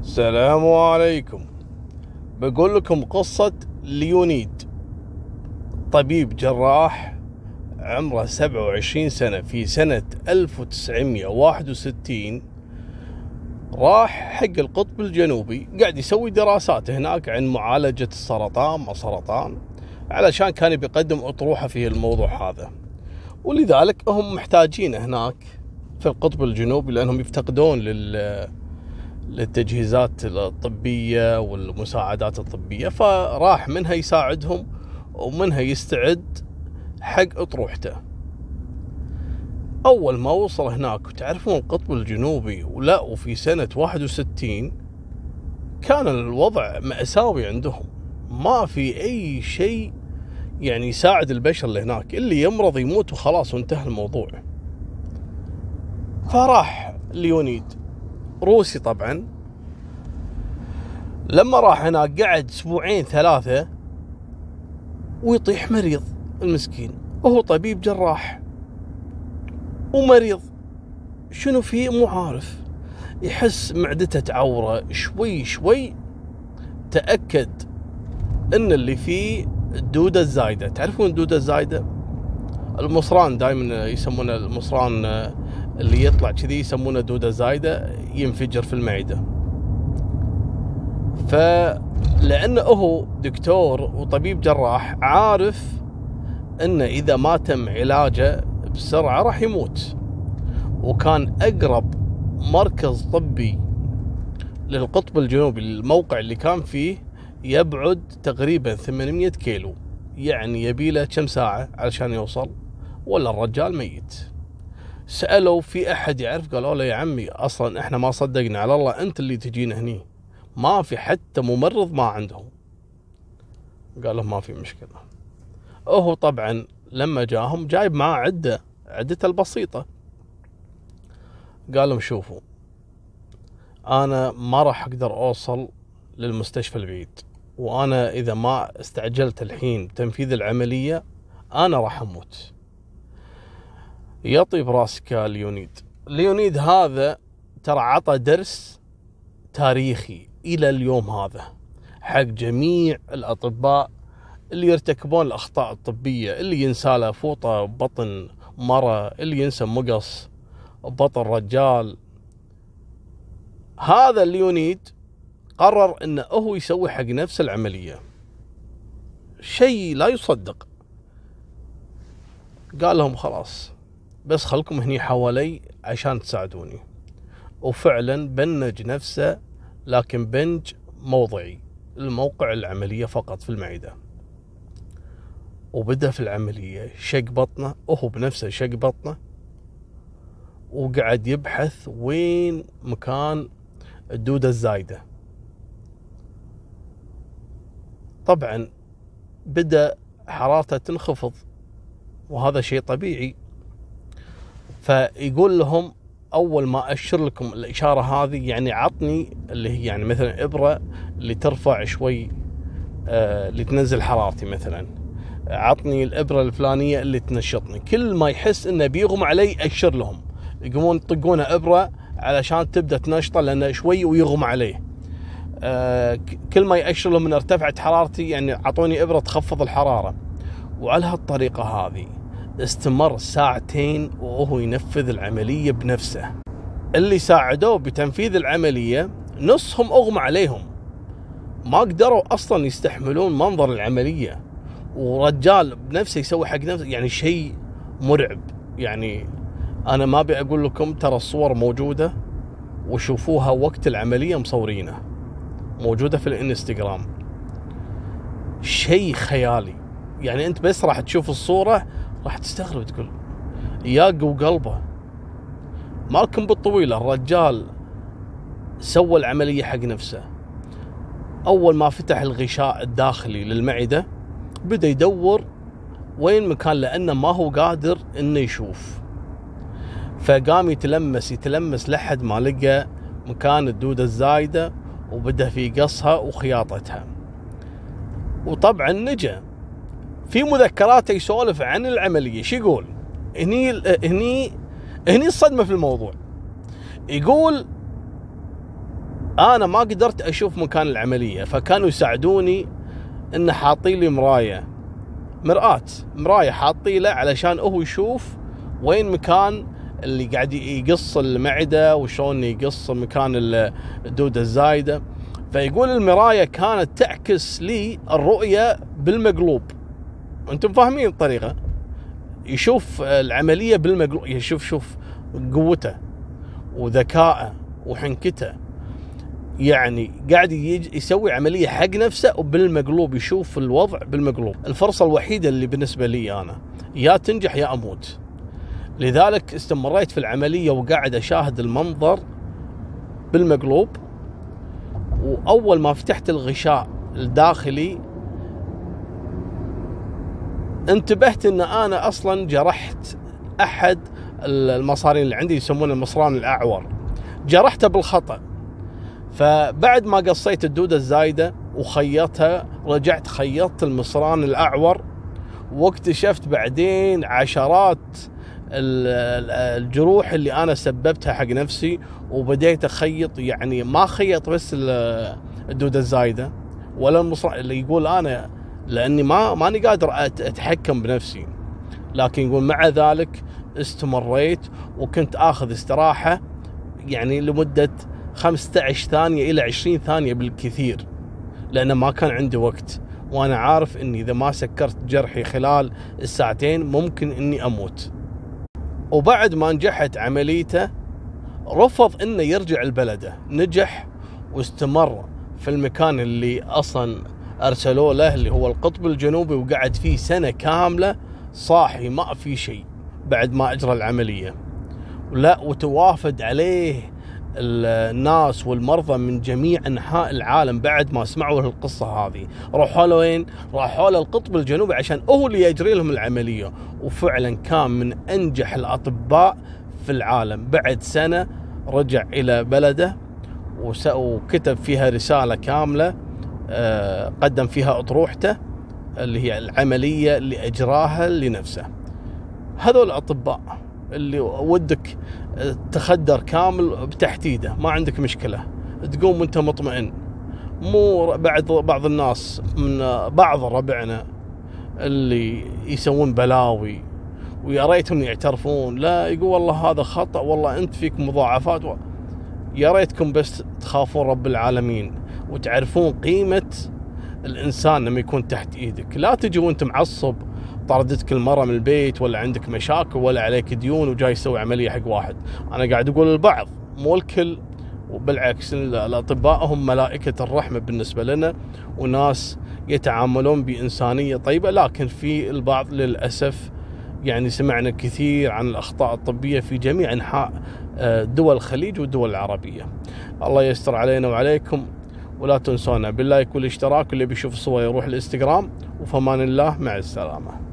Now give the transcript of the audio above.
السلام عليكم. بقول لكم قصة ليونيد. طبيب جراح عمره 27 سنة في سنة 1961 راح حق القطب الجنوبي قاعد يسوي دراسات هناك عن معالجة السرطان ما سرطان علشان كان بيقدم أطروحة في الموضوع هذا. ولذلك هم محتاجين هناك في القطب الجنوبي لأنهم يفتقدون لل للتجهيزات الطبية والمساعدات الطبية فراح منها يساعدهم ومنها يستعد حق أطروحته. أول ما وصل هناك وتعرفون القطب الجنوبي؟ ولا وفي سنة 61 كان الوضع مأساوي عندهم. ما في أي شيء يعني يساعد البشر اللي هناك اللي يمرض يموت وخلاص وانتهى الموضوع. فراح ليونيد. روسي طبعا. لما راح هناك قعد أسبوعين ثلاثة ويطيح مريض المسكين. وهو طبيب جراح ومريض. شنو فيه؟ مو عارف. يحس معدته تعوره شوي شوي. تأكد إن اللي فيه الدودة الزايدة. تعرفون الدودة الزايدة؟ المصران دائما يسمونه المصران اللي يطلع كذي يسمونه دودة زايدة ينفجر في المعدة. فلأنه هو دكتور وطبيب جراح عارف إنه إذا ما تم علاجه بسرعة راح يموت. وكان أقرب مركز طبي للقطب الجنوبي الموقع اللي كان فيه يبعد تقريبا 800 كيلو. يعني يبيله كم ساعة علشان يوصل؟ ولا الرجال ميت. سألوا في أحد يعرف قالوا له يا عمي أصلا إحنا ما صدقنا على الله أنت اللي تجينا هني. ما في حتى ممرض ما عندهم. قال له ما في مشكلة. هو طبعا لما جاهم جايب معاه عدة عدته البسيطة. قال لهم شوفوا أنا ما راح أقدر أوصل للمستشفى البعيد وأنا إذا ما استعجلت الحين بتنفيذ العملية أنا راح أموت. يطيب راسك ليونيد. ليونيد هذا ترى عطى درس تاريخي إلى اليوم هذا حق جميع الأطباء اللي يرتكبون الأخطاء الطبية اللي ينسى له فوطة بطن مرة اللي ينسى مقص بطن رجال. هذا الليونيد قرر انه هو يسوي حق نفس العملية. شيء لا يصدق. قال لهم خلاص. بس خلكم هني حوالي عشان تساعدوني. وفعلا بنج نفسه لكن بنج موضعي الموقع العملية فقط في المعدة. وبدأ في العملية شق بطنه وهو بنفسه شق بطنه وقعد يبحث وين مكان الدودة الزايدة. طبعا بدأ حرارته تنخفض وهذا شيء طبيعي. فيقول لهم أول ما أشر لكم الإشارة هذه يعني عطني اللي هي يعني مثلا إبرة اللي ترفع شوي آه اللي تنزل حرارتي مثلا. عطني الإبرة الفلانية اللي تنشطني. كل ما يحس إنه بيغمى علي أشر لهم. يقومون يطقونه إبرة علشان تبدأ تنشطه لأنه شوي ويغمى عليه. آه كل ما يأشر لهم ان ارتفعت حرارتي يعني أعطوني إبرة تخفض الحرارة. وعلى هالطريقة هذه استمر ساعتين وهو ينفذ العملية بنفسه. اللي ساعدوه بتنفيذ العملية نصهم أغمى عليهم. ما قدروا أصلا يستحملون منظر العملية. ورجال بنفسه يسوي حق نفسه يعني شيء مرعب. يعني أنا ما أبي أقول لكم ترى الصور موجودة وشوفوها وقت العملية مصورينه موجودة في الإنستغرام. شيء خيالي. يعني أنت بس راح تشوف الصورة راح تستغرب تقول ياق وقلبه. مالكم بالطويلة الرجال سوى العملية حق نفسه. أول ما فتح الغشاء الداخلي للمعدة بدأ يدور وين مكان لأنه ما هو قادر إنه يشوف. فقام يتلمس يتلمس لحد ما لقى مكان الدودة الزايدة وبدأ في قصها وخياطتها. وطبعا نجا. في مذكراته يسولف عن العملية. شو يقول؟ هني هني هني الصدمة في الموضوع. يقول أنا ما قدرت أشوف مكان العملية فكانوا يساعدوني إن حاطين لي مراية. مرآة. مراية حاطين له علشان هو يشوف وين مكان اللي قاعد يقص المعدة وشلون يقص مكان الدودة الزايدة. فيقول المراية كانت تعكس لي الرؤية بالمقلوب. أنتم فاهمين الطريقة. يشوف العملية بالمقلوب يشوف شوف قوته وذكائه وحنكته. يعني قاعد يسوي عملية حق نفسه وبالمقلوب يشوف الوضع بالمقلوب. الفرصة الوحيدة اللي بالنسبة لي أنا يا تنجح يا أموت. لذلك استمريت في العملية وقاعد أشاهد المنظر بالمقلوب. وأول ما فتحت الغشاء الداخلي انتبهت إن أنا أصلا جرحت أحد المصارين اللي عندي يسمونه المصران الأعور. جرحته بالخطأ. فبعد ما قصيت الدودة الزايدة وخيطتها رجعت خيطت المصران الأعور واكتشفت بعدين عشرات الجروح اللي أنا سببتها حق نفسي وبديت أخيط يعني ما خيط بس الدودة الزايدة ولا المصران اللي يقول أنا لأني ما ماني قادر أتحكم بنفسي. لكن يقول مع ذلك استمريت وكنت آخذ استراحة يعني لمدة 15 ثانية إلى 20 ثانية بالكثير لأنه ما كان عندي وقت. وأنا عارف إني إذا ما سكرت جرحي خلال الساعتين ممكن إني أموت. وبعد ما نجحت عمليته رفض إنه يرجع لبلده. نجح واستمر في المكان اللي أصلا ارسلوه له اللي هو القطب الجنوبي وقعد فيه سنة كاملة صاحي ما في شيء بعد ما أجرى العملية. لا وتوافد عليه الناس والمرضى من جميع أنحاء العالم بعد ما سمعوا القصة هذه. راحوا له وين؟ راحوا له القطب الجنوبي عشان هو اللي يجري لهم العملية. وفعلا كان من أنجح الأطباء في العالم. بعد سنة رجع إلى بلده وكتب فيها رسالة كاملة قدم فيها أطروحته اللي هي العملية اللي اجراها لنفسه. هذول الأطباء اللي ودك تخدر كامل بتحديده ما عندك مشكلة. تقوم وأنت مطمئن. مو بعد بعض الناس من بعض ربعنا اللي يسوون بلاوي ويا ريتهم يعترفون لا يقول والله هذا خطأ والله أنت فيك مضاعفات و... يا ريتكم بس تخافون رب العالمين. وتعرفون قيمة الإنسان لما يكون تحت إيدك. لا تجي وأنت معصب طردتك المرة من البيت ولا عندك مشاكل ولا عليك ديون وجاي تسوي عملية حق واحد. أنا قاعد أقول البعض مو الكل وبالعكس الأطباء هم ملائكة الرحمة بالنسبة لنا وناس يتعاملون بإنسانية طيبة. لكن في البعض للأسف يعني سمعنا كثير عن الأخطاء الطبية في جميع أنحاء آه، دول الخليج والدول العربية. الله يستر علينا وعليكم. ولا تنسونا بالله يكون الاشتراك اللي بيشوف الصور يروح الانستغرام. وفمان الله مع السلامة.